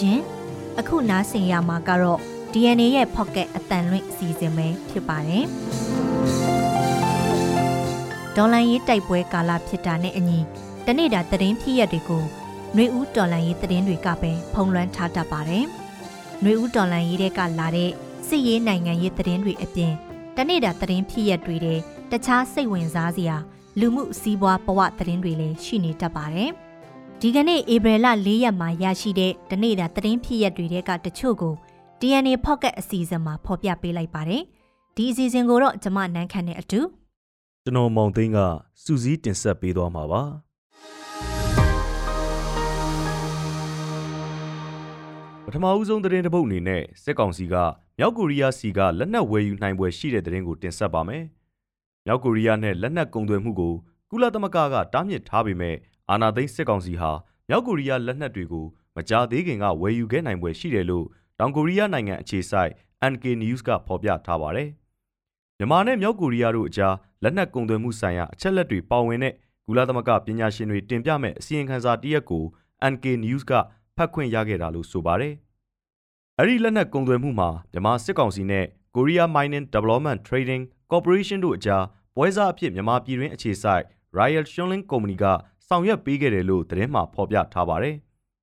ရှင်။အခုနားဆင်ရမှာကတော့ DNA ရဲ့ Pocket အတန်လွင့်အစီအစဉ်ပဲဖြစ်ပါတယ်။ဒေါ်လာရေးတိုက်ပွဲကာလဖြစ်တာနဲ့အညီတနေ့တာသတင်းဖြစ်ရက်တွေကိုຫນွေဦးဒေါ်လာရေးသတင်းတွေကပဲဖုံးလွှမ်းထားတတ်ပါတယ်။ຫນွေဦးဒေါ်လာရေးတွေကလာတဲ့စစ်ရေးနိုင်ငံရေးသတင်းတွေအပြင်တနေ့တာသတင်းဖြစ်ရက်တွေတဲ့တခြားစိတ်ဝင်စားစရာလူမှုစီးပွားဘဝသတင်းတွေလည်းရှိနေတတ်ပါတယ်။ ဒီကနေ့ဧပြီလ၄ရက်မှာရရှိတဲ့တနေ့တာသတင်းဖြစ်ရက်တွေကတချို့ကို DNA Pocket အစီအစဉ်မှာဖော်ပြပေးလိုက်ပါတယ်။ဒီအစီအစဉ်ကိုတော့ကျမနန်းခမ်းနဲ့အတူကျွန်တော်မောင်သိန်းကစူးစီးတင်ဆက်ပေးသွားမှာပါပထမဦးဆုံးသတင်းတစ်ပုဒ်အနေနဲ့စစ်ကောင်စီကမြောက်ကိုရီးယားစီကလက်နက်ဝယ်ယူနိုင်ပွဲရှိတဲ့သတင်းကိုတင်ဆက်ပါမယ်။မြောက်ကိုရီးယားနဲ့လက်နက်ကုန်သွယ်မှုကိုကုလသမဂ္ဂကတားမြစ်ထားပေမဲ့ အာဏာသိမ်းစစ်ကောင်စီဟာမြောက်ကိုရီးယားလက်နက်တွေကိုမကြာသေးခင်ကဝယ်ယူခဲ့နိုင်ပွဲရှိတယ်လို့တောင်ကိုရီးယားနိုင်ငံအခြေစိုက် NK News ကဖော်ပြထားပါတယ်။မြန်မာနဲ့မြောက်ကိုရီးယားတို့အကြားလက်နက်ကုန်သွယ်မှုဆိုင်ရာအချက်လက်တွေပါဝင်တဲ့ကုလသမဂ္ဂပညာရှင်တွေတင်ပြမဲ့အစီရင်ခံစာတစ်ရက်ကို NK News ကဖတ်ခွင့်ရခဲ့တာလို့ဆိုပါတယ်။အဲ့ဒီလက်နက်ကုန်သွယ်မှုမှာမြန်မာစစ်ကောင်စီနဲ့ Korea Mining Development Trading Corporation တို့အကြားပွဲစားအဖြစ်မြန်မာပြည်တွင်းအခြေစိုက် Royal Shunling Company က ဆောင်ရွက်ပေးခဲ့တယ်လို့သတင်းမှာဖော်ပြထားပါတယ်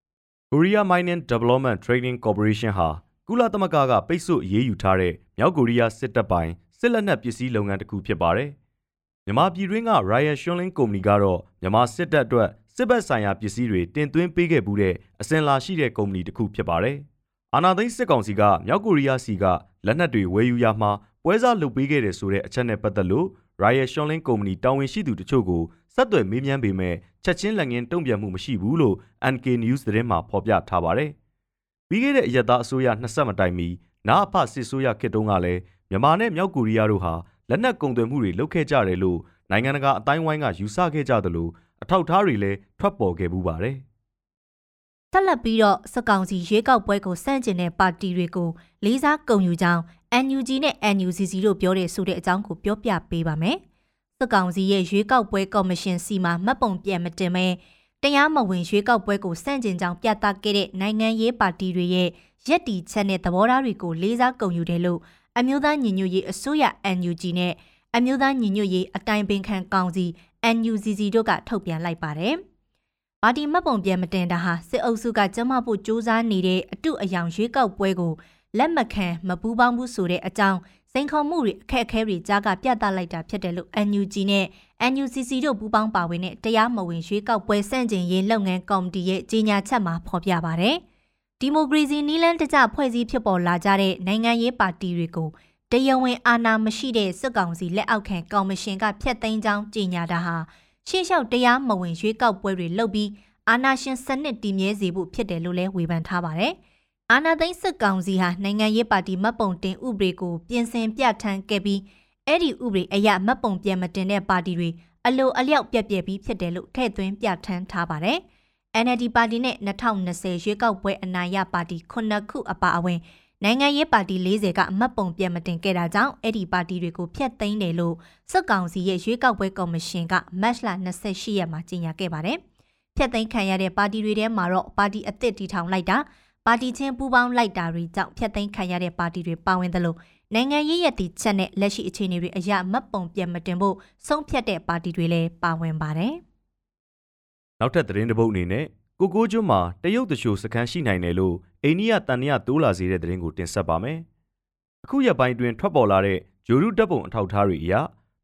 ။ Korea Mining Development Trading Corporation ဟာကုလသမဂ္ဂကပိတ်ဆို့အရေးယူထားတဲ့မြောက်ကိုရီးယားစစ်တပ်ပိုင်စစ်လက်နက်ပစ္စည်းလုပ်ငန်းတစ်ခုဖြစ်ပါတယ်။မြန်မာပြည်တွင်းက Royal Shunling Company ကတော့မြန်မာစစ်တပ်အတွက်စစ်ဘက်ဆိုင်ရာပစ္စည်းတွေတင်သွင်းပေးခဲ့မှုတဲ့အစဉ်လာရှိတဲ့ကုမ္ပဏီတစ်ခုဖြစ်ပါတယ်။အာနာသိန်းစစ်ကောင်စီကမြောက်ကိုရီးယားစီကလက်နက်တွေဝယ်ယူရမှာပွဲစားလုပ်ပေးခဲ့တယ်ဆိုတဲ့အချက်နဲ့ပတ်သက်လို့ Royal Shunling Company တာဝန်ရှိသူတချို့ကိုဆက်သွယ်မေးမြန်းပေမဲ့ချက်ချင်းလက်ငင်းတုံ့ပြန်မှုမရှိဘူးလို့ NK News သတင်းမှာဖော်ပြထားပါတယ်။ပြီးခဲ့တဲ့အရက်သားအစိုးရ20မတိုင်မီနာအဖစစ်ဆိုးရခေတ်တုန်းကလည်းမြန်မာနဲ့မြောက်ကိုရီးယားတို့ဟာလက်နက်ကုန်သွယ်မှုတွေလုပ်ခဲ့ကြတယ်လို့နိုင်ငံတကာအတိုင်းဝိုင်းကယူဆခဲ့ကြသလိုအထောက်အထားတွေလည်းထွက်ပေါ်ခဲ့ပူးပါတယ်။ဆက်လက်ပြီးတော့စက်ကောင်စီရွေးကောက်ပွဲကိုစန့်ကျင်တဲ့ပါတီတွေကိုလေးစားဂုဏ်ယူကြောင်း NUG နဲ့ NUCC တို့ပြောတဲ့ဆိုတဲ့အကြောင်းကိုပြောပြပေးပါမယ်။စက်ကောင်စီရဲ့ရွေးကောက်ပွဲကော်မရှင်စီမှာမှတ်ပုံပြန်မတင်မဲတရားမဝင်ရွေးကောက်ပွဲကိုစန့်ကျင်ကြောင်းပြသခဲ့တဲ့နိုင်ငံရေးပါတီတွေရဲ့ရက်တီချက်နဲ့သဘောထားတွေကိုလေးစားဂုဏ်ယူတယ်လို့အမျိုးသားညီညွတ်ရေးအစိုးရ NUG နဲ့အမျိုးသားညီညွတ်ရေးအတိုင်ပင်ခံကောင်စီ NUCC တို့ကထုတ်ပြန်လိုက်ပါတယ်။ပါတီမှတ်ပုံပြန်မတင်တာဟာစစ်အုပ်စုကကျမဖို့စူးစမ်းနေတဲ့အတုအယောင်ရွေးကောက်ပွဲကို လက်မခံမပူးပေါင်းဘူးဆိုတဲ့အကြောင်းစိန်ခေါ်မှုတွေအခက်အခဲတွေကြားကပြသလိုက်တာဖြစ်တယ်လို့ NUG နဲ့ NUCC တို့ပူးပေါင်းပါဝင်တဲ့တရားမဝင်ရွေးကောက်ပွဲစန့်ကျင်ရေးလုပ်ငန်းကော်မတီရဲ့ကြေညာချက်မှာဖော်ပြပါတယ်။ဒီမိုကရေစီနည်းလမ်းတကျဖွဲ့စည်းဖြစ်ပေါ်လာကြတဲ့နိုင်ငံရေးပါတီတွေကိုတရားဝင်အာဏာမရှိတဲ့စစ်ကောင်စီလက်အောက်ခံကော်မရှင်ကဖျက်သိမ်းကြောင်းကြေညာတာဟာရှေ့လျှောက်တရားမဝင်ရွေးကောက်ပွဲတွေလုပ်ပြီးအာဏာရှင်စနစ်တည်မြဲစေဖို့ဖြစ်တယ်လို့လည်းဝေဖန်ထားပါတယ်။ အာဏာသိမ်းစစ်ကောင်စီဟာနိုင်ငံရေးပါတီမှတ်ပုံတင်ဥပဒေကိုပြင်ဆင်ပြဋ္ဌာန်းခဲ့ပြီးအဲ့ဒီဥပဒေအရမှတ်ပုံပြန်မတင်တဲ့ပါတီတွေအလိုအလျောက်ပြက်ပြက်ပြီးဖြစ်တယ်လို့ထည့်သွင်းပြဋ္ဌာန်းထားပါတယ်။ NLD ပါတီနဲ့2020ရွေးကောက်ပွဲအနိုင်ရပါတီ9ခုအပါအဝင်နိုင်ငံရေးပါတီ40ကအမတ်ပုံပြန်မတင်ခဲ့တာကြောင့်အဲ့ဒီပါတီတွေကိုဖျက်သိမ်းတယ်လို့စစ်ကောင်စီရဲ့ရွေးကောက်ပွဲကော်မရှင်ကမတ်လ28ရက်မှာကြေညာခဲ့ပါတယ်။ဖျက်သိမ်းခံရတဲ့ပါတီတွေထဲမှာတော့ပါတီအသစ်တီထောင်လိုက်တာ ပါတီချင်းပူးပေါင်းလိုက်တာတွေကြောင့်ဖျက်သိမ်းခံရတဲ့ပါတီတွေပါဝင်သလိုနိုင်ငံရေးရည်တည်ချက်နဲ့လက်ရှိအခြေအနေတွေအရမတ်ပုံပြန်မတင်ဖို့ဆုံးဖြတ်တဲ့ပါတီတွေလည်းပါဝင်ပါတယ်။နောက်ထပ်သတင်းတစ်ပုဒ်အနေနဲ့ကိုကိုကျွန်းမှာတရုတ်တချို့စခန်းရှိနိုင်တယ်လို့အိန္ဒိယတန်ရတိုးလာစေတဲ့သတင်းကိုတင်ဆက်ပါမယ်။အခုရက်ပိုင်းတွင်ထွက်ပေါ်လာတဲ့ဂျိုရုတပ်ပုံအထောက်အထားတွေအရ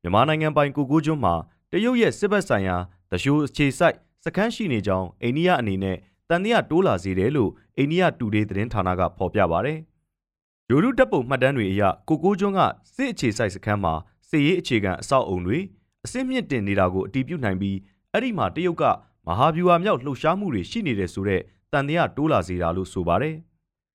မြန်မာနိုင်ငံပိုင်ကိုကိုကျွန်းမှာတရုတ်ရဲ့စစ်ဘက်ဆိုင်ရာတရှိုးအခြေစိုက်စခန်းရှိနေကြောင်းအိန္ဒိယအနေနဲ့တန်တရားတိုးလာစေတယ်လို့ အိန္ဒိယတူဒေးသတင်းဌာနကဖော်ပြပါဗျ။ဂျိုရုတပ်ပုံမှတ်တမ်းတွေအရကိုကိုကျွန်းကစစ်အခြေစိုက်စခန်းမှာစစ်ရေးအခြေခံအဆောက်အုံတွေအစစ်မြင့်တင်နေတာကိုအတည်ပြုနိုင်ပြီးအဲ့ဒီမှာတရုတ်ကမဟာဗျူဟာမြောက်လှုပ်ရှားမှုတွေရှိနေတဲ့ဆိုတဲ့တန်တရားတိုးလာစေတာလို့ဆိုပါတယ်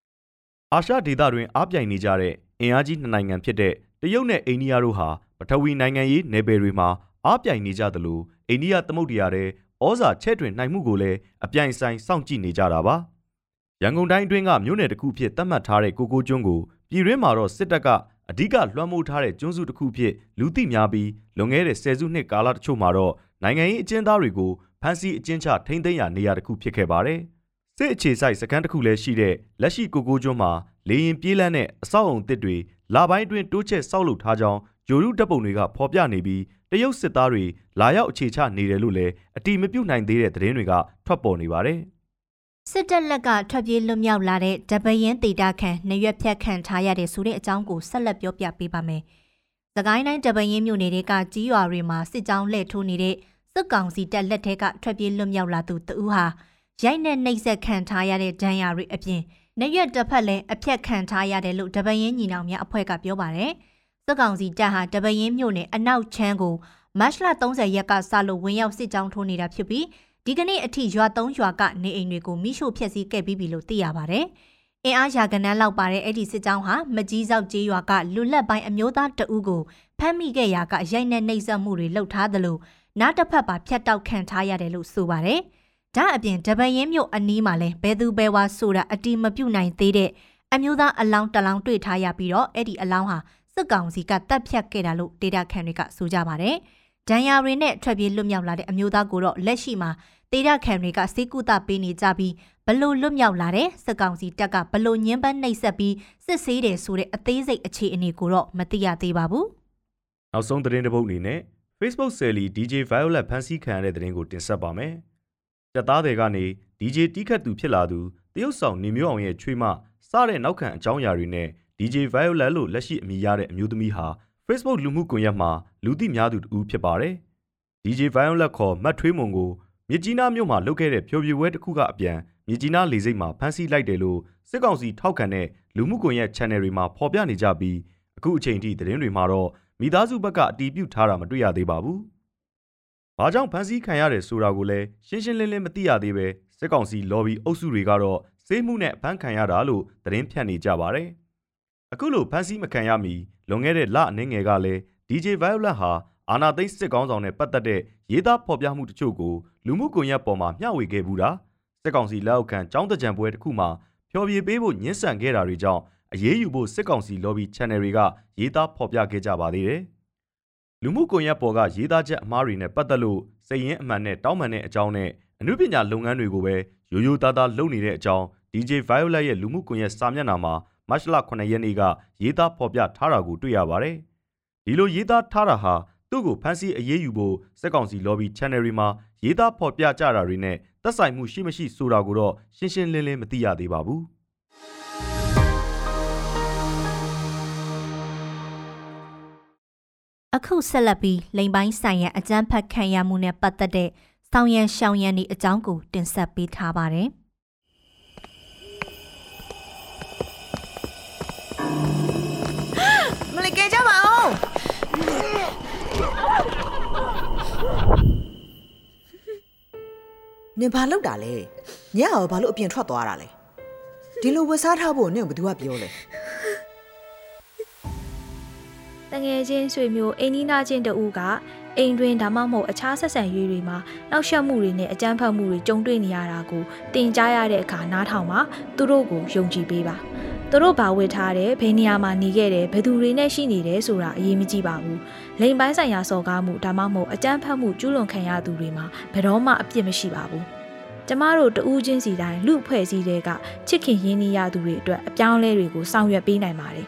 ။အာရှဒေသတွင်အားပြိုင်နေကြတဲ့အင်အားကြီးနှစ်နိုင်ငံဖြစ်တဲ့တရုတ်နဲ့အိန္ဒိယတို့ဟာပထဝီနိုင်ငံရေးနယ်ပယ်တွေမှာအားပြိုင်နေကြသလိုအိန္ဒိယသမုဒ္ဒရာထဲဩဇာချဲ့ထွင်နိုင်မှုကိုလည်းအပြိုင်ဆိုင်စောင့်ကြည့်နေကြတာပါ။ ရန်ကုန်တိုင်းအတွင်းကမြို့နယ်တစ်ခုဖြစ်သတ်မှတ်ထားတဲ့ကိုကိုကျွန်းကိုပြည်တွင်းမှာတော့စစ်တပ်ကအဓိကလွှမ်းမိုးထားတဲ့ကျွန်းစုတစ်ခုဖြစ်လူသိများပြီးလွန်ခဲ့တဲ့ဆယ်စုနှစ်ကာလတချို့မှာတော့နိုင်ငံရေးအကျဉ်းသားတွေကိုဖမ်းဆီးအကျဉ်းချထိန်းသိမ်းရာနေရာတစ်ခုဖြစ်ခဲ့ပါတယ်။စစ်စစ်အခြေဆိုင်စခန်းတစ်ခုလည်းရှိတဲ့လက်ရှိကိုကိုကျွန်းမှာလေရင်ပြေးလန်းတဲ့အဆောက်အုံတစ်တွေလာပိုင်းအတွင်းတိုးချဲ့ဆောက်လုပ်ထားကြောင်းဂျိုရုတပ်ပုံတွေကဖော်ပြနေပြီးတရုတ်စစ်သားတွေလာရောက်အခြေချနေတယ်လို့လည်းအတိမပြုတ်နိုင်သေးတဲ့သတင်းတွေကထွက်ပေါ်နေပါတယ်။ စစ်တပ်လက်ကထွက်ပြေးလွတ်မြောက်လာတဲ့တပရင်တေတာခန်နရွက်ဖြတ်ခံထားရတဲ့ဆိုတဲ့အကြောင်းကိုဆက်လက်ပြောပြပေးပါမယ်။သကိုင်းတိုင်းတပရင်မြို့နယ်တွေကကြီးရွာတွေမှာစစ်ကြောင်းလှည့်ထိုးနေတဲ့စစ်ကောင်စီတပ်လက်ထက်ကထွက်ပြေးလွတ်မြောက်လာသူတဦးဟာရိုက်နဲ့နှိပ်စက်ခံထားရတဲ့ဒဏ်ရာတွေအပြင်နရွက်တစ်ဖက်လည်းအဖြတ်ခံထားရတယ်လို့တပရင်ညီနောင်များအဖွဲ့ကပြောပါတယ်။စစ်ကောင်စီတပ်ဟာတပရင်မြို့နယ်အနောက်ချမ်းကိုမတ်လ30ရက်ကစလို့ဝင်ရောက်စစ်ကြောင်းထိုးနေတာဖြစ်ပြီး ဒီကနေ့အထိရွာ၃ရွာကနေအိမ်တွေကိုမိရှို့ဖျက်ဆီးခဲ့ပြီးပြီလို့သိရပါဗျ။အင်အားရာကနန်းလောက်ပါတဲ့အဲ့ဒီစစ်ကြောင်းဟာမကြီးစောက်ကျေးရွာကလူလက်ပိုင်းအမျိုးသားတအုပ်ကိုဖမ်းမိခဲ့ရာကရိုက်နှက်နှိပ်စက်မှုတွေလုပ်ထားသလိုနားတစ်ဖက်ပါဖြတ်တောက်ခံထားရတယ်လို့ဆိုပါတယ်။ဒါအပြင်တပရင်မြို့အနီးမှာလည်းဘဲသူဘဲဝါဆိုတာအတီမပြုတ်နိုင်သေးတဲ့အမျိုးသားအလောင်းတလောင်းတွေ့ထားရပြီးတော့အဲ့ဒီအလောင်းဟာစစ်ကောင်စီကတပ်ဖြတ်ခဲ့တာလို့ဒေတာခန်တွေကဆိုကြပါတယ်။ ဒဏ်ရာတွေနဲ့ထွက်ပြေးလွတ်မြောက်လာတဲ့အမျိုးသားကိုတော့လက်ရှိမှာတေရခံတွေကစေကုသပေးနေကြပြီးဘလို့လွတ်မြောက်လာတဲ့စစ်ကောင်စီတပ်ကဘလို့ညှဉ်းပန်းနှိပ်စက်ပြီးစစ်ဆေးတယ်ဆိုတဲ့အသေးစိတ်အခြေအနေကိုတော့မသိရသေးပါဘူးနောက်ဆုံးသတင်းတစ်ပုဒ်အနေနဲ့ Facebook ဆယ်လီ DJ Violet ဖန်ဆီးခံရတဲ့သတင်းကိုတင်ဆက်ပါမယ်။တပ်သားတွေကနေ DJ တီးခတ်သူဖြစ်လာသူတရုတ်ဆောင်နေမျိုးအောင်ရဲ့ချွေးမစတဲ့နောက်ခံအကြောင်းအရာတွေနဲ့ DJ Violet လို့လက်ရှိအမည်ရတဲ့အမျိုးသမီးဟာ Facebook လူမှုကွန်ရက်မှာ လူသိများသူတူဖြစ်ပါတယ်။ DJ Violet ခေါ်မတ်ထွေးမွန်ကိုမြကြီးနားမြို့မှာလုပ်ခဲ့တဲ့ဖြိုပြပွဲတစ်ခုကအပြန်မြကြီးနားလေစိတ်မှာဖမ်းဆီးလိုက်တယ်လို့စစ်ကောင်စီထောက်ခံတဲ့လူမှုကွန်ရက် channel တွေမှာဖော်ပြနေကြပြီးအခုအချိန်ထိသတင်းတွေမှာတော့မိသားစုဘက်ကအတီးပြုတ်ထားတာမတွေ့ရသေးပါဘူး။ဘာကြောင့်ဖမ်းဆီးခံရတယ်ဆိုတာကိုလည်းရှင်းရှင်းလင်းလင်းမသိရသေးပဲစစ်ကောင်စီ lobby အုပ်စုတွေကတော့စေးမှုနဲ့ဖမ်းခံရတာလို့သတင်းဖြန့်နေကြပါတယ်။အခုလိုဖမ်းဆီးမခံရမီလွန်ခဲ့တဲ့လအနည်းငယ်ကလည်း DJ Violet ဟာအာနာသိန်းစစ်ကောင်းဆောင်နဲ့ပတ်သက်တဲ့ရေးသားဖော်ပြမှုတချို့ကိုလူမှုကွန်ရက်ပေါ်မှာမျှဝေခဲ့ဘူးတာစစ်ကောင်စီလက်အောက်ခံចောင်းတကြံပွဲတစ်ခုမှာဖျော်ဖြေပေးဖို့ညှင်းဆန်ခဲ့တာတွေကြောင့်အရေးယူဖို့စစ်ကောင်စီ lobby channel တွေကရေးသားဖော်ပြခဲ့ကြပါသေးတယ်လူမှုကွန်ရက်ပေါ်ကရေးသားချက်အမှားတွေနဲ့ပတ်သက်လို့စိတ်ရင်းအမှန်နဲ့တောင်းပန်တဲ့အကြောင်းနဲ့အမှုပညာလုပ်ငန်းတွေကိုပဲရိုးရိုးသားသားလုပ်နေတဲ့အကြောင်း DJ Violet ရဲ့လူမှုကွန်ရက်စာမျက်နှာမှာမတ်လ9ရက်နေ့ကရေးသားဖော်ပြထားတာကိုတွေ့ရပါတယ်။ ဒီလိုရေးသားထားတာဟာသူ့ကိုဖမ်းဆီးအရေးယူဖို့စက်ကောင်စီ lobby channel တွေမှာရေးသားဖော်ပြကြတာတွေနဲ့သက်ဆိုင်မှုရှိမရှိဆိုတာကိုတော့ရှင်းရှင်းလင်းလင်းမသိရသေးပါဘူး။အခုဆက်လက်ပြီးလိန်ပိုင်းဆိုင်ရာအကြမ်းဖက်ခံရမှုနဲ့ပတ်သက်တဲ့ဆောင်ရန်ရှောင်ရန်ဒီအကြောင်းကိုတင်ဆက်ပေးထားပါတယ်။ နင်ဘာလုပ်တာလဲညရောဘာလို့အပြင်ထွက်သွားတာလဲဒီလိုဝတ်စားထားဖို့နင်ကဘယ်သူကပြောလဲတငယ်ချင်းဆွေမျိုးအိမ်နီးနားချင်းတဦးကအိမ်တွင်ဒါမှမဟုတ်အခြားဆက်ဆံရေးတွေမှာနောက်ဆက်မှုတွေနဲ့အကြမ်းဖက်မှုတွေကြုံတွေ့နေရတာကိုတင်ကြားရတဲ့အခါနားထောင်မှာသူတို့ကိုယုံကြည်ပေးပါ သူတို့ဘာဝတ်ထားတယ်ဘယ်နေရာမှာနေခဲ့တယ်ဘယ်သူတွေနဲ့ရှိနေတယ်ဆိုတာအရေးမကြီးပါဘူးလိန်ပိုင်းဆိုင်ရာစော်ကားမှုဒါမှမဟုတ်အကြမ်းဖက်မှုကျူးလွန်ခံရသူတွေမှာဘယ်တော့မှအပြစ်မရှိပါဘူးကျမတို့တဦးချင်းစီတိုင်းလူဖွဲ့စည်းတဲ့ကချစ်ခင်ရင်းနှီးရသူတွေအတွက်အပြောင်းအလဲတွေကိုဆောင်ရွက်ပေးနိုင်ပါတယ်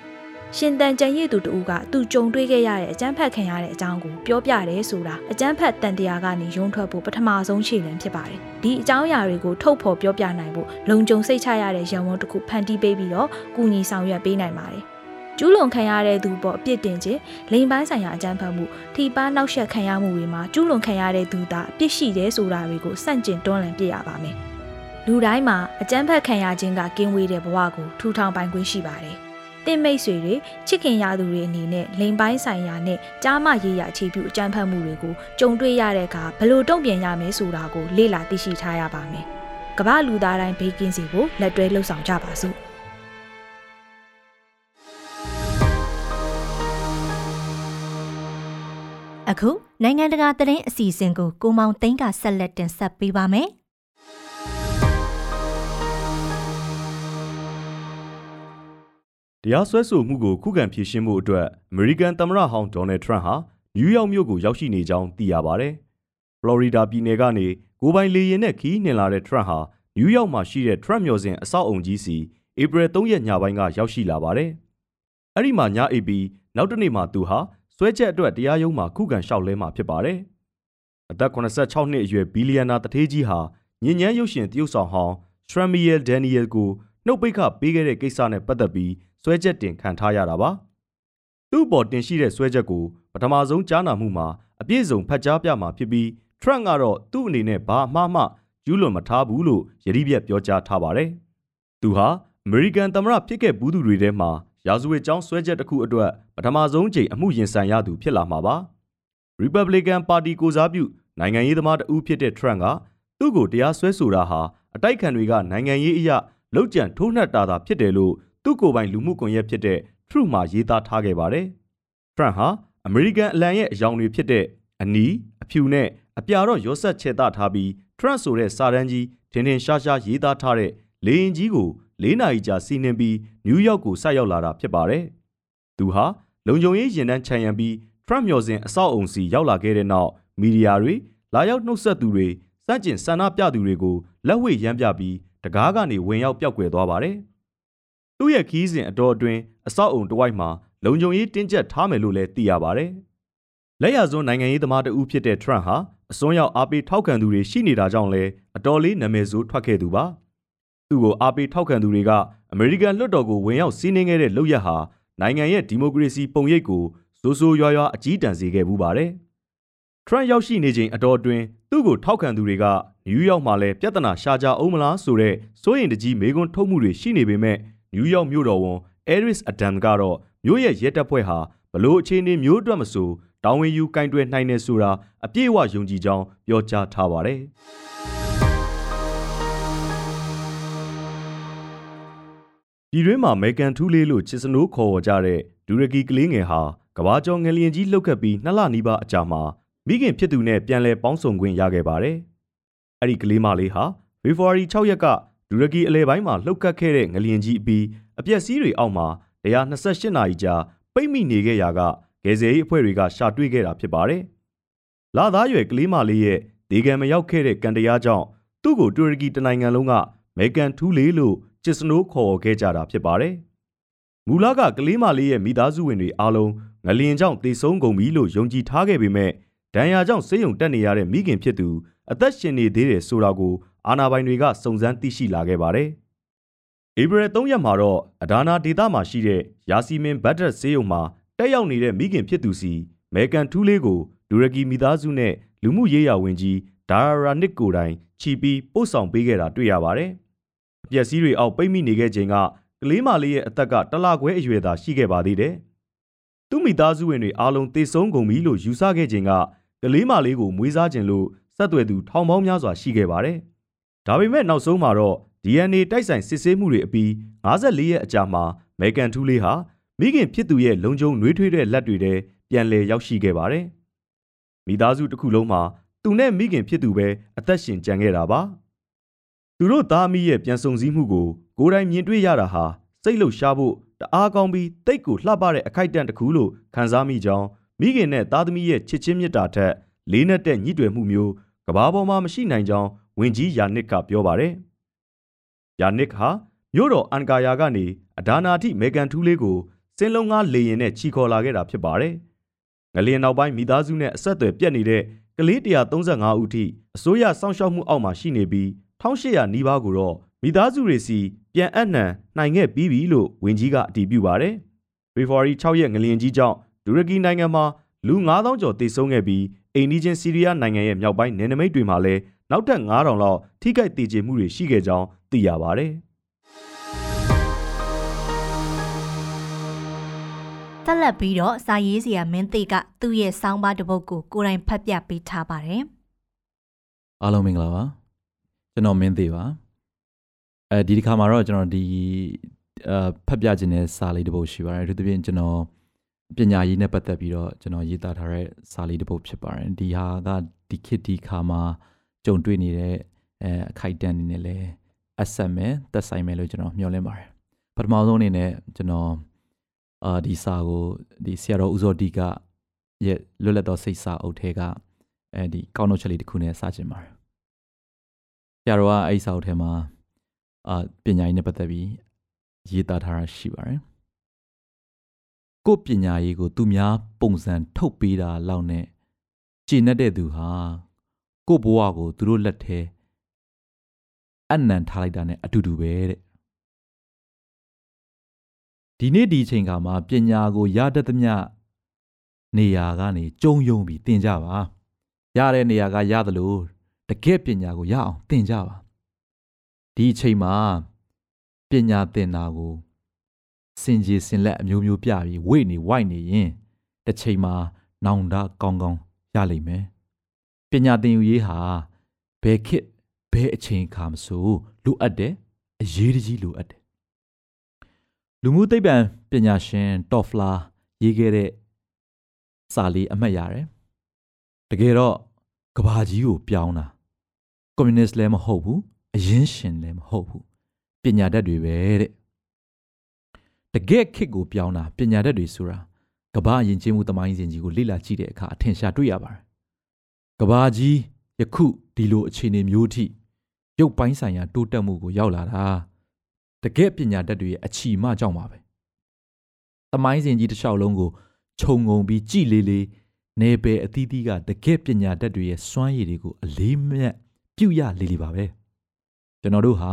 ရှင်တန်ကြံရည်သူတူကသူကြုံတွေ့ခဲ့ရတဲ့အကြမ်းဖက်ခံရတဲ့အကြောင်းကိုပြောပြတယ်ဆိုတာအကြမ်းဖက်တန်တရားကနေရုံထွက်ဖို့ပထမဆုံးခြေလှမ်းဖြစ်ပါတယ်။ဒီအကြောင်းအရာတွေကိုထုတ်ဖော်ပြောပြနိုင်ဖို့လုံခြုံစိတ်ချရတဲ့ရန်ဝန်တစ်ခုဖန်တီးပေးပြီးတော့ကုညီဆောင်ရွက်ပေးနိုင်ပါတယ်။ကျူးလွန်ခံရတဲ့သူပေါ်အပြစ်တင်ခြင်းလိန်ပိုင်းဆိုင်ရာအကြမ်းဖက်မှုထိပါနောက်ဆက်ခံရမှုတွေမှာကျူးလွန်ခံရတဲ့သူသားအပြစ်ရှိတယ်ဆိုတာတွေကိုစန့်ကျင်တွန်းလှန်ပြရပါမယ်။လူတိုင်းမှာအကြမ်းဖက်ခံရခြင်းကကင်းဝေးတဲ့ဘဝကိုထူထောင်ပိုင်ခွင့်ရှိပါတယ်။ တင့်မိတ်ဆွေတွေချစ်ခင်ရသူတွေအနေနဲ့လိန်ပိုင်းဆိုင်ရာနဲ့ကြားမရေးရအခြေပြုအကြမ်းဖက်မှုတွေကိုကြုံတွေ့ရတဲ့အခါဘယ်လိုတုံ့ပြန်ရမလဲဆိုတာကိုလေ့လာသိရှိထားရပါမယ်။ကမ္ဘာလူသားတိုင်းဘေးကင်းစီကိုလက်တွဲလှုပ်ဆောင်ကြပါစို့။အခုနိုင်ငံတကာသတင်းအစီအစဉ်ကိုကိုမောင်သိန်းကဆက်လက်တင်ဆက်ပေးပါမယ်။ တရားစွဲဆိုမှုကိုခုခံဖြေရှင်းဖို့အတွက်အမေရိကန်သမ္မတဟောင်းဒေါ်နယ်ထရန့်ဟာနယူးယောက်မြို့ကိုရောက်ရှိနေကြောင်းသိရပါဗျ။ဖလော်ရီဒါပြည်နယ်ကနေကိုပိုင်လေယာဉ်နဲ့ခီးနှင်လာတဲ့ထရန့်ဟာနယူးယောက်မှာရှိတဲ့ Trump မျော်စင်အဆောက်အုံကြီးစီဧပြီ3ရက်ညပိုင်းကရောက်ရှိလာပါတယ်။အဲ့ဒီမှာညအိပ်ပြီးနောက်တစ်နေ့မှာသူဟာဆွဲချက်အတွက်တရားရုံးမှာခုခံလျှောက်လဲမှာဖြစ်ပါတယ်။အသက်86နှစ်အရွယ်ဘီလီယံနာတထေးကြီးဟာညဉ့်ညမ်းရုပ်ရှင်တရုတ်ဆောင်ဟောင်း Shramiel Daniel ကိုနှုတ်ပိတ်ခပေးခဲ့တဲ့ကိစ္စနဲ့ပတ်သက်ပြီး ဆွဲချက်တင်ခံထားရတာပါ။သူ့ပေါ်တင်ရှိတဲ့ဆွဲချက်ကိုပထမဆုံးကြားနာမှုမှာအပြည့်စုံဖတ်ကြားပြမှာဖြစ်ပြီး Trump ကတော့သူ့အနေနဲ့ဘာအမှားမှကျူးလွန်မထားဘူးလို့ယတိပြတ်ပြောကြားထားပါတယ်။သူဟာအမေရိကန်သမ္မတဖြစ်ခဲ့ဘူးသူတွေထဲမှာရာဇဝတ်ကြောင်းဆွဲချက်တစ်ခုအတွက်ပထမဆုံးချိန်အမှုရင်ဆိုင်ရသူဖြစ်လာမှာပါ။ Republican Party ကိုစားပြုနိုင်ငံရေးသမားတဦးဖြစ်တဲ့ Trump ကသူ့ကိုတရားစွဲဆိုတာဟာအတိုက်ခံတွေကနိုင်ငံရေးအရာလောက်ကျန်ထိုးနှက်တာသာဖြစ်တယ်လို့ သူ့ကိုယ်ပိုင်လူမှုကွန်ရက်ဖြစ်တဲ့ Truth မှာရေးသားထားခဲ့ပါတယ်။ Trump ဟာအမေရိကန်အလံရဲ့အယောင်တွေဖြစ်တဲ့အနီအဖြူနဲ့အပြာတော့ရောဆက်ချဲတာထားပြီး Trump ဆိုတဲ့စာတန်းကြီးထင်ထင်ရှားရှားရေးသားထားတဲ့လေရင်ကြီးကို၄နာရီကြာစီးနှင်ပြီးနယူးယောက်ကိုဆိုက်ရောက်လာတာဖြစ်ပါတယ်။သူဟာလုံခြုံရေးရင်တန်းခြံရံပြီး Trump မျော်စင်အဆောက်အုံစီရောက်လာခဲ့တဲ့နောက်မီဒီယာတွေလာရောက်နှုတ်ဆက်သူတွေစန့်ကျင်ဆန္ဒပြသူတွေကိုလက်ဝှေ့ရမ်းပြပြီးတကားကနေဝင်ရောက်ပျောက်ကွယ်သွားပါတယ်။ သူ့ရဲ့ခီးစဉ်အတော်အတွင်းအဆောက်အုံတစ်ဝိုက်မှာလုံခြုံရေးတင်းကျပ်ထားမယ်လို့လည်းသိရပါတယ်။လက်ရစွန်းနိုင်ငံရေးသမားတဦးဖြစ်တဲ့ Trump ဟာအစွန်းရောက်အားပေးထောက်ခံသူတွေရှိနေတာကြောင့်လည်းအတော်လေးနာမည်ဆိုးထွက်ခဲ့သူပါ။သူ့ကိုအားပေးထောက်ခံသူတွေကအမေရိကန်လွှတ်တော်ကိုဝင်ရောက်စီးနင်းခဲ့တဲ့လုပ်ရက်ဟာနိုင်ငံရဲ့ဒီမိုကရေစီပုံရိပ်ကိုစိုးစိုးရွားရွားအကြီးတန်းစေခဲ့မှုပါတယ်။ Trump ရောက်ရှိနေချိန်အတော်အတွင်းသူ့ကိုထောက်ခံသူတွေကနယူးယောက်မှာလည်းပြဿနာရှာကြအောင်မလားဆိုတဲ့စိုးရိမ်တကြီးမေးခွန်းထုတ်မှုတွေရှိနေပေမဲ့ နယူးယောက်မြို့တော်ဝန် Eris Adam ကတော့မြို့ရဲ့ရဲတပ်ဖွဲ့ဟာဘလို့အခြေအနေမျိုးအတွက်မဆိုတောင်းဝင်ယူကင်တွယ်နိုင်တယ်ဆိုတာအပြည့်အဝယုံကြည်ကြောင်းပြောကြားထားပါတယ်။ဒီတွင်မှာမေကန်ထူးလေးလို့ချစ်စနိုးခေါ်ဝေါ်ကြတဲ့ဒူရကီကလေးငယ်ဟာကဘာကျော်ငလျင်ကြီးလှုပ်ခတ်ပြီးနှစ်လနီးပါးအကြာမှာမိခင်ဖြစ်သူနဲ့ပြန်လည်ပေါင်းစုံခွင့်ရခဲ့ပါတယ်။အဲ့ဒီကလေးမလေးဟာဖေဖော်ဝါရီ6ရက်က ဒူရကီအလဲပိုင်းမှာလှုပ်ခတ်ခဲ့တဲ့ငလျင်ကြီးအပြီးအပျက်စီးတွေအောက်မှာ128နာရီကြာပိတ်မိနေခဲ့ရာကဂယ်ဆယ်ရေးအဖွဲ့တွေကရှာတွေ့ခဲ့တာဖြစ်ပါတယ်။လာသားရွယ်ကလေးမလေးရဲ့ဒေဂံမရောက်ခဲ့တဲ့ကန်တရားကြောင့်သူ့ကိုတူရကီတနိုင်ငံလုံးကမေကန်ထူးလေးလို့ကျစ်စနိုးခေါ်ခဲ့ကြတာဖြစ်ပါတယ်။မူလကကလေးမလေးရဲ့မိသားစုဝင်တွေအားလုံးငလျင်ကြောင့်တေဆုံးကုန်ပြီလို့ယုံကြည်ထားခဲ့ပေမဲ့ဒဏ်ရာကြောင့်ဆေးရုံတက်နေရတဲ့မိခင်ဖြစ်သူအသက်ရှင်နေသေးတယ်ဆိုတာကို အာဏာပိုင်တွေကစုံစမ်းသိရှိလာခဲ့ပါတယ်။ဧပြီ3ရက်မှာတော့အဒါနာဒေသမှာရှိတဲ့ယာစီမင်ဘတ်ဒရက်ဆေးရုံမှာတက်ရောက်နေတဲ့မိခင်ဖြစ်သူစီမေကန်ထူးလေးကိုဒူရကီမိသားစုနဲ့လူမှုရေးရာဝန်ကြီးဒါရာရာနစ်ကိုတိုင်ချီပြီးပို့ဆောင်ပေးခဲ့တာတွေ့ရပါတယ်။အပျက်စီးတွေအောက်ပိတ်မိနေခဲ့ချိန်ကကလေးမလေးရဲ့အသက်ကတလခွဲအရွယ်သာရှိခဲ့ပါသေးတယ်။သူ့မိသားစုဝင်တွေအားလုံးတေဆုံးကုန်ပြီလို့ယူဆခဲ့ချိန်ကကလေးမလေးကိုမွေးစားခြင်းလို့ဆက်သွယ်သူထောင်ပေါင်းများစွာရှိခဲ့ပါတယ်။ ဒါပေမဲ့နောက်ဆုံးမှာတော့ DNA တိုက်ဆိုင်စစ်ဆေးမှုတွေအပြီး54ရက်အကြာမှာမေကန်ထူးလေးဟာမိခင်ဖြစ်သူရဲ့လုံခြုံနှွေးထွေးတဲ့လက်တွေထဲပြန်လည်ရောက်ရှိခဲ့ပါတယ်။မိသားစုတစ်ခုလုံးမှာသူနဲ့မိခင်ဖြစ်သူပဲအသက်ရှင်ကျန်ခဲ့တာပါ။သူတို့သားအမိရဲ့ပြန်ဆုံစည်းမှုကိုကိုယ်တိုင်မြင်တွေ့ရတာဟာစိတ်လှုပ်ရှားဖို့တအားကောင်းပြီးတိတ်ကိုလှပတဲ့အခိုက်အတန့်တစ်ခုလို့ခံစားမိကြောင်းမိခင်နဲ့သားသမီးရဲ့ချစ်ချင်းမြတ်တာထက်လေးနက်တဲ့ညှိတွယ်မှုမျိုးကဘာပေါ်မှာမရှိနိုင်ကြောင်း ဝင်ကြီးယာနစ်ကပြောပါတယ်။ယာနစ်ဟာမြို့တော်အန်ကာယာကနေအဒါနာတိမေကန်ထူးလေးကိုစင်းလုံးကားလေရင်နဲ့ချီခေါ်လာခဲ့တာဖြစ်ပါတယ်။ငလျင်နောက်ပိုင်းမိသားစုနဲ့အဆက်အသွယ်ပြတ်နေတဲ့ကလေး135ဦးထိအစိုးရစောင့်ရှောက်မှုအောက်မှာရှိနေပြီး1800နီးပါးကိုတော့မိသားစုတွေစီပြန်အပ်နှံနိုင်ခဲ့ပြီးပြီလို့ဝင်ကြီးကအတည်ပြုပါတယ်။ဖေဖော်ဝါရီ6ရက်ငလျင်ကြီးကြောင့်တူရကီနိုင်ငံမှာလူ9000ကျော်သေဆုံးခဲ့ပြီးအိန္ဒိချင်းဆီးရီးယားနိုင်ငံရဲ့မြောက်ပိုင်းနယ်နိမိတ်တွေမှာလည်း နောက်ထပ်9000လောက်ထိခိုက်ဒေကျေမှုတွေရှိခဲ့ကြောင်းသိရပါဗျ။တက်လက်ပြီးတော့စာရေးစရာမင်းသိကသူ့ရဲ့စောင်းပါတစ်ပုဒ်ကိုကိုယ်တိုင်ဖတ်ပြပေးထားပါတယ်။အားလုံးမင်္ဂလာပါ။ကျွန်တော်မင်းသိပါ။အဲဒီဒီခါမှာတော့ကျွန်တော်ဒီအဖတ်ပြခြင်းတဲ့စာလေးတစ်ပုဒ်ရှိပါတယ်။ဒီသဖြင့်ကျွန်တော်ပညာရေးနဲ့ပတ်သက်ပြီးတော့ကျွန်တော်ရေးသားထားတဲ့စာလေးတစ်ပုဒ်ဖြစ်ပါတယ်။ဒီဟာကဒီခေတ်ဒီခါမှာ ကြုံတွေ့နေတဲ့အဲအခိုက်အတန့်နေနဲ့လဲအဆက်မဲ့သက်ဆိုင်မဲ့လို့ကျွန်တော်မျှော်လင့်ပါတယ်။ပထမဆုံးအနေနဲ့ကျွန်တော်အာဒီစာကိုဒီဆရာတော်ဦးစောတိကရဲ့လွတ်လပ်သောစိတ်စာအုပ်ထဲကအဲဒီကောင်းနှုတ်ချက်လေးတစ်ခုနဲ့စချင်ပါတယ်ဆရာတော်ကအဲ့ဒီစာအုပ်ထဲမှာအာပညာရေးနဲ့ပတ်သက်ပြီးရေးသားထားတာရှိပါတယ်ကိုယ်ပညာရေးကိုသူများပုံစံထုတ်ပေးတာလောက်နဲ့ကျင့်တတ်တဲ့သူဟာ ကိုယ့်ဘဝကိုသူတို့လက်ထဲအနံထားလိုက်တာနဲ့အတူတူပဲတဲ့ဒီနေ့ဒီအချိန်ခါမှာပညာကိုရတတ်သမျှနေရာကနေကြုံယုံပြီးသင်ကြပါရတဲ့နေရာကရသလိုတကယ့်ပညာကိုရအောင်သင်ကြပါဒီအချိန်မှာပညာသင်တာကိုစင်ကြီးစင်လက်အမျိုးမျိုးပြပြီးဝိတ်နေဝိုက်နေရင်တစ်ချိန်မှာနောင်တကောင်းကောင်းရလိမ့်မယ်ပ ညာသင်ယူရေးဟာဘယ်ခေတ်ဘယ်အချိန်ခါမဆိုလိုအပ်တယ်အရေးတကြီးလိုအပ်တယ်လူမှုသိပ္ပံပညာရှင်တော့ဖလာရေးခဲ့တဲ့စာလေးအမှတ်ရတယ်တကယ်တော့ကဘာကြီးကိုပြောင်းတာကွန်မြူနစ်လည်းမဟုတ်ဘူးအရင်ရှင်လည်းမဟုတ်ဘူးပညာတတ်တွေပဲတဲ့တကယ့်ခေတ်ကိုပြောင်းတာပညာတတ်တွေဆိုတာကဘာယဉ်ကျေးမှုသမိုင်းစဉ်ကြီးကိုလေ့လာကြည့်တဲ့အခါအထင်ရှားတွေ့ရပါတယ် ကဘာကြီးယခုဒီလိုအခြေအနေမျိုးထိရုပ်ပိုင်းဆိုင်ရာတိုးတက်မှုကိုရောက်လာတာတကယ့်ပညာတတ်တွေရဲ့အချီမကြောင့်ပါပဲသမိုင်းစဉ်ကြီးတစ်လျှောက်လုံးကိုခြုံငုံပြီးကြည်လေးလေးနေပယ်အသီးသီးကတကယ့်ပညာတတ်တွေရဲ့စွမ်းရည်တွေကိုအလေးမြတ်ပြုရလေးလေးပါပဲကျွန်တော်တို့ဟာ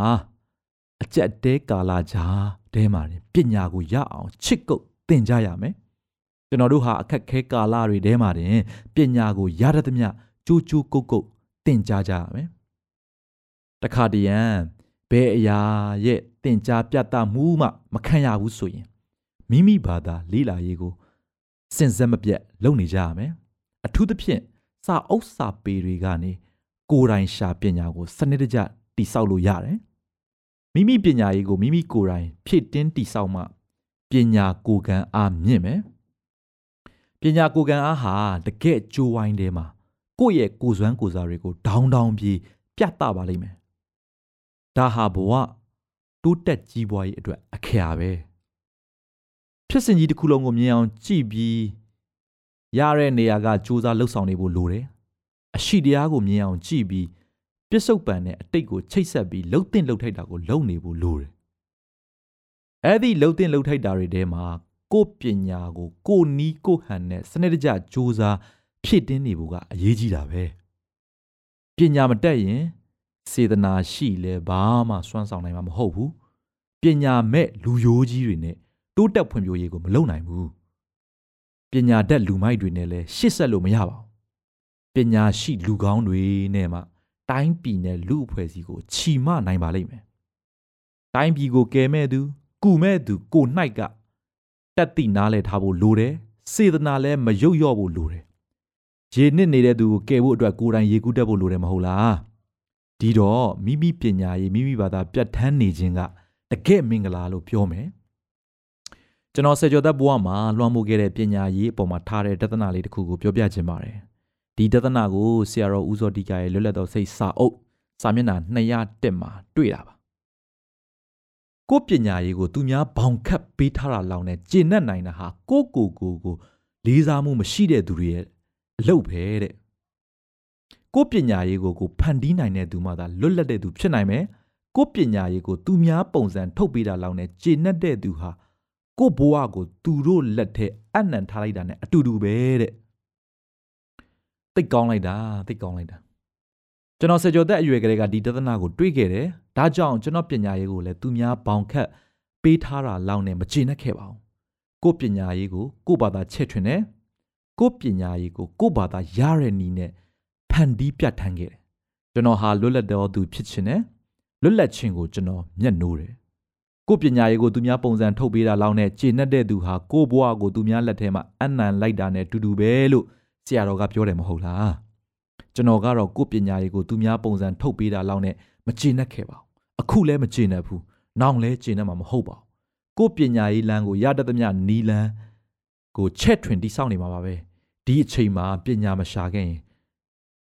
အကြက်တဲကာလာကြားတဲမှာပညာကိုရအောင်ချစ်ကုတ်သင်ကြရမယ်ကျွန်တော်တို့ဟာအခက်ခဲကာလတွေထဲမှာတင်ပညာကိုရတတ်သမျှ ကြိုးကြိုးကုတ်ကုတ်သင်ကြားကြရမယ်တခါတရံဘယ်အရာရဲ့သင်ကြားပြသမှုမှမခံရဘူးဆိုရင်မိမိဘာသာလေးလာရေးကိုစင်စက်မပြတ်လုပ်နေကြရမယ်အထူးသဖြင့်စာအုပ်စာပေတွေကနေကိုယ်တိုင်ရှာပညာကိုစနစ်တကျတိဆောက်လို့ရတယ်မိမိပညာရေးကိုမိမိကိုယ်တိုင်ဖြည့်တင်းတိဆောက်မှပညာကိုယ်ကံအားမြင့်မယ်ပညာကိုယ်ကံအားဟာတကယ့်ကြိုးဝိုင်းထဲမှာ ကိုယ့်ရဲ့ကိုယ်စွမ်းကိုယ်စားတွေကိုဒေါင်းဒေါင်းပြီးပြတ်တပါလိမ့်မယ်ဒါဟာဘဝတိုးတက်ကြီးပွားရေးအတွက်အခရာပဲဖြစ်စဉ်ကြီးတစ်ခုလုံးကိုမြင်အောင်ကြည့်ပြီးရတဲ့နေရာကစူးစမ်းလှုပ်ဆောင်နေဖို့လိုတယ်အရှိတရားကိုမြင်အောင်ကြည့်ပြီးပြစ္ဆုတ်ပံနဲ့အတိတ်ကိုချိတ်ဆက်ပြီးလှုပ်တင်လှုပ်ထိုက်တာကိုလုံနေဖို့လိုတယ်အဲ့ဒီလှုပ်တင်လှုပ်ထိုက်တာတွေထဲမှာကိုပညာကိုကိုနီးကိုဟန်နဲ့စနစ်တကျစူးစမ်း ဖြည့်တင်းနေဖို့ကအရေးကြီးတာပဲပညာမတက်ရင်စေတနာရှိလဲဘာမှစွမ်းဆောင်နိုင်မှာမဟုတ်ဘူးပညာမဲ့လူယိုးကြီးတွေနဲ့တိုးတက်ဖွံ့ဖြိုးရေးကိုမလုပ်နိုင်ဘူးပညာတတ်လူမိုက်တွေနဲ့လည်းရှစ်ဆက်လို့မရပါဘူးပညာရှိလူကောင်းတွေနဲ့မှတိုင်းပြည်နဲ့လူအဖွဲ့အစည်းကိုချီမနိုင်ပါလိမ့်မယ်တိုင်းပြည်ကိုကယ်မဲ့သူကုမဲ့သူကိုနှိုက်ကတက်တိနားလဲထားဖို့လိုတယ်စေတနာလည်းမယုတ်ရော့ဖို့လိုတယ် ရေနစ်နေတဲ့သူကိုကယ်ဖို့အတွက်ကိုယ်တိုင်ရေကူးတက်ဖို့လိုတယ်မဟုတ်လားဒီတော့မိမိပညာရေးမိမိဘာသာပြတ်ထန်းနေခြင်းကတကယ့်မင်္ဂလာလို့ပြောမယ်ကျွန်တော်စေကျော်သက်ဘဝမှာလွှမ်းမိုးခဲ့တဲ့ပညာရေးအပေါ်မှာထားတဲ့တသနာလေးတစ်ခုကိုပြောပြခြင်းပါတယ်ဒီတသနာကိုဆရာတော်ဦးစောတိကရဲ့လွတ်လပ်သောစိတ်စာအုပ်စာမျက်နှာ201မှာတွေ့တာပါကိုပညာရေးကိုသူများဘောင်ခတ်ပေးထားတာလောက်နဲ့ကျင့်တတ်နိုင်တာဟာကိုကိုကိုကိုလေးစားမှုမရှိတဲ့သူတွေရဲ့ အလုပ်ပဲတဲ့ကိုပညာရေးကိုကိုဖန်တီးနိုင်တဲ့သူမှသာလွတ်လပ်တဲ့သူဖြစ်နိုင်မယ်ကိုပညာရေးကိုသူများပုံစံထုတ်ပေးတာလောက်နဲ့ကျင့်တတ်တဲ့သူဟာကိုဘဝကိုသူတို့လက်ထဲအနံထားလိုက်တာ ਨੇ အတူတူပဲတဲ့သိကောင်းလိုက်တာသိကောင်းလိုက်တာကျွန်တော်စေကျော်သက်အရွယ်ကလေးကဒီတသနာကိုတွေးခဲ့တယ်ဒါကြောင့်ကျွန်တော်ပညာရေးကိုလည်းသူများဘောင်ခတ်ပေးထားတာလောက်နဲ့မကျေနပ်ခဲ့ပါဘူးကိုပညာရေးကိုကိုဘာသာချဲ့ထွင်တယ် ကိုပညာရေးကိုကိုဘာသာရတဲ့နီးနဲ့ဖန်တီးပြဋ္ဌာန်းခဲ့တယ်ကျွန်တော်ဟာလွတ်လပ်တော်သူဖြစ်ခြင်းနဲ့လွတ်လပ်ခြင်းကိုကျွန်တော်မျက်နှိုးတယ်ကိုပညာရေးကိုသူများပုံစံထုတ်ပေးတာလောက်နဲ့ကျေနပ်တဲ့သူဟာကိုဘဝကိုသူများလက်ထဲမှာအနံလိုက်တာနဲ့တူတူပဲလို့ဆရာတော်ကပြောတယ်မဟုတ်လားကျွန်တော်ကတော့ကိုပညာရေးကိုသူများပုံစံထုတ်ပေးတာလောက်နဲ့မကျေနပ်ခဲ့ပါဘူးအခုလည်းမကျေနပ်ဘူးနောက်လည်းကျေနပ်မှာမဟုတ်ပါဘူးကိုပညာရေးလမ်းကိုရတတ်သမျှနီလန်း ကိုချက်ထွင်တိဆောက်နေမှာပါပဲဒီအချိန်မှာပညာမရှာခဲ့ရင်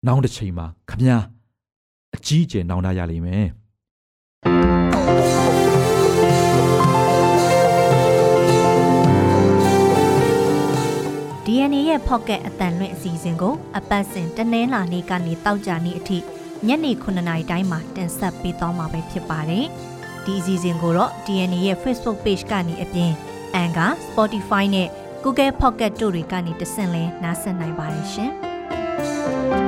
နောက်တစ်ချိန်မှာခမည်းအကြီးအကျယ်နောင်တရလိမ့်မယ်ဒီအနေရဲ့ pocket အတန်လွင့်အစီအစဉ်ကိုအပတ်စဉ်တနင်္လာနေ့ကနေတောက်ကြနေ့အထိညနေ9:00နာရီတိုင်းမှာတင်ဆက်ပေးသွားမှာပဲဖြစ်ပါတယ်။ဒီအစီအစဉ်ကိုတော့ DNA ရဲ့ Facebook page ကနေအပြင်အန်က Spotify နဲ့ Google Pocket တို့တွေကနေတဆင့်လဲနားဆင်နိုင်ပါတယ်ရှင်။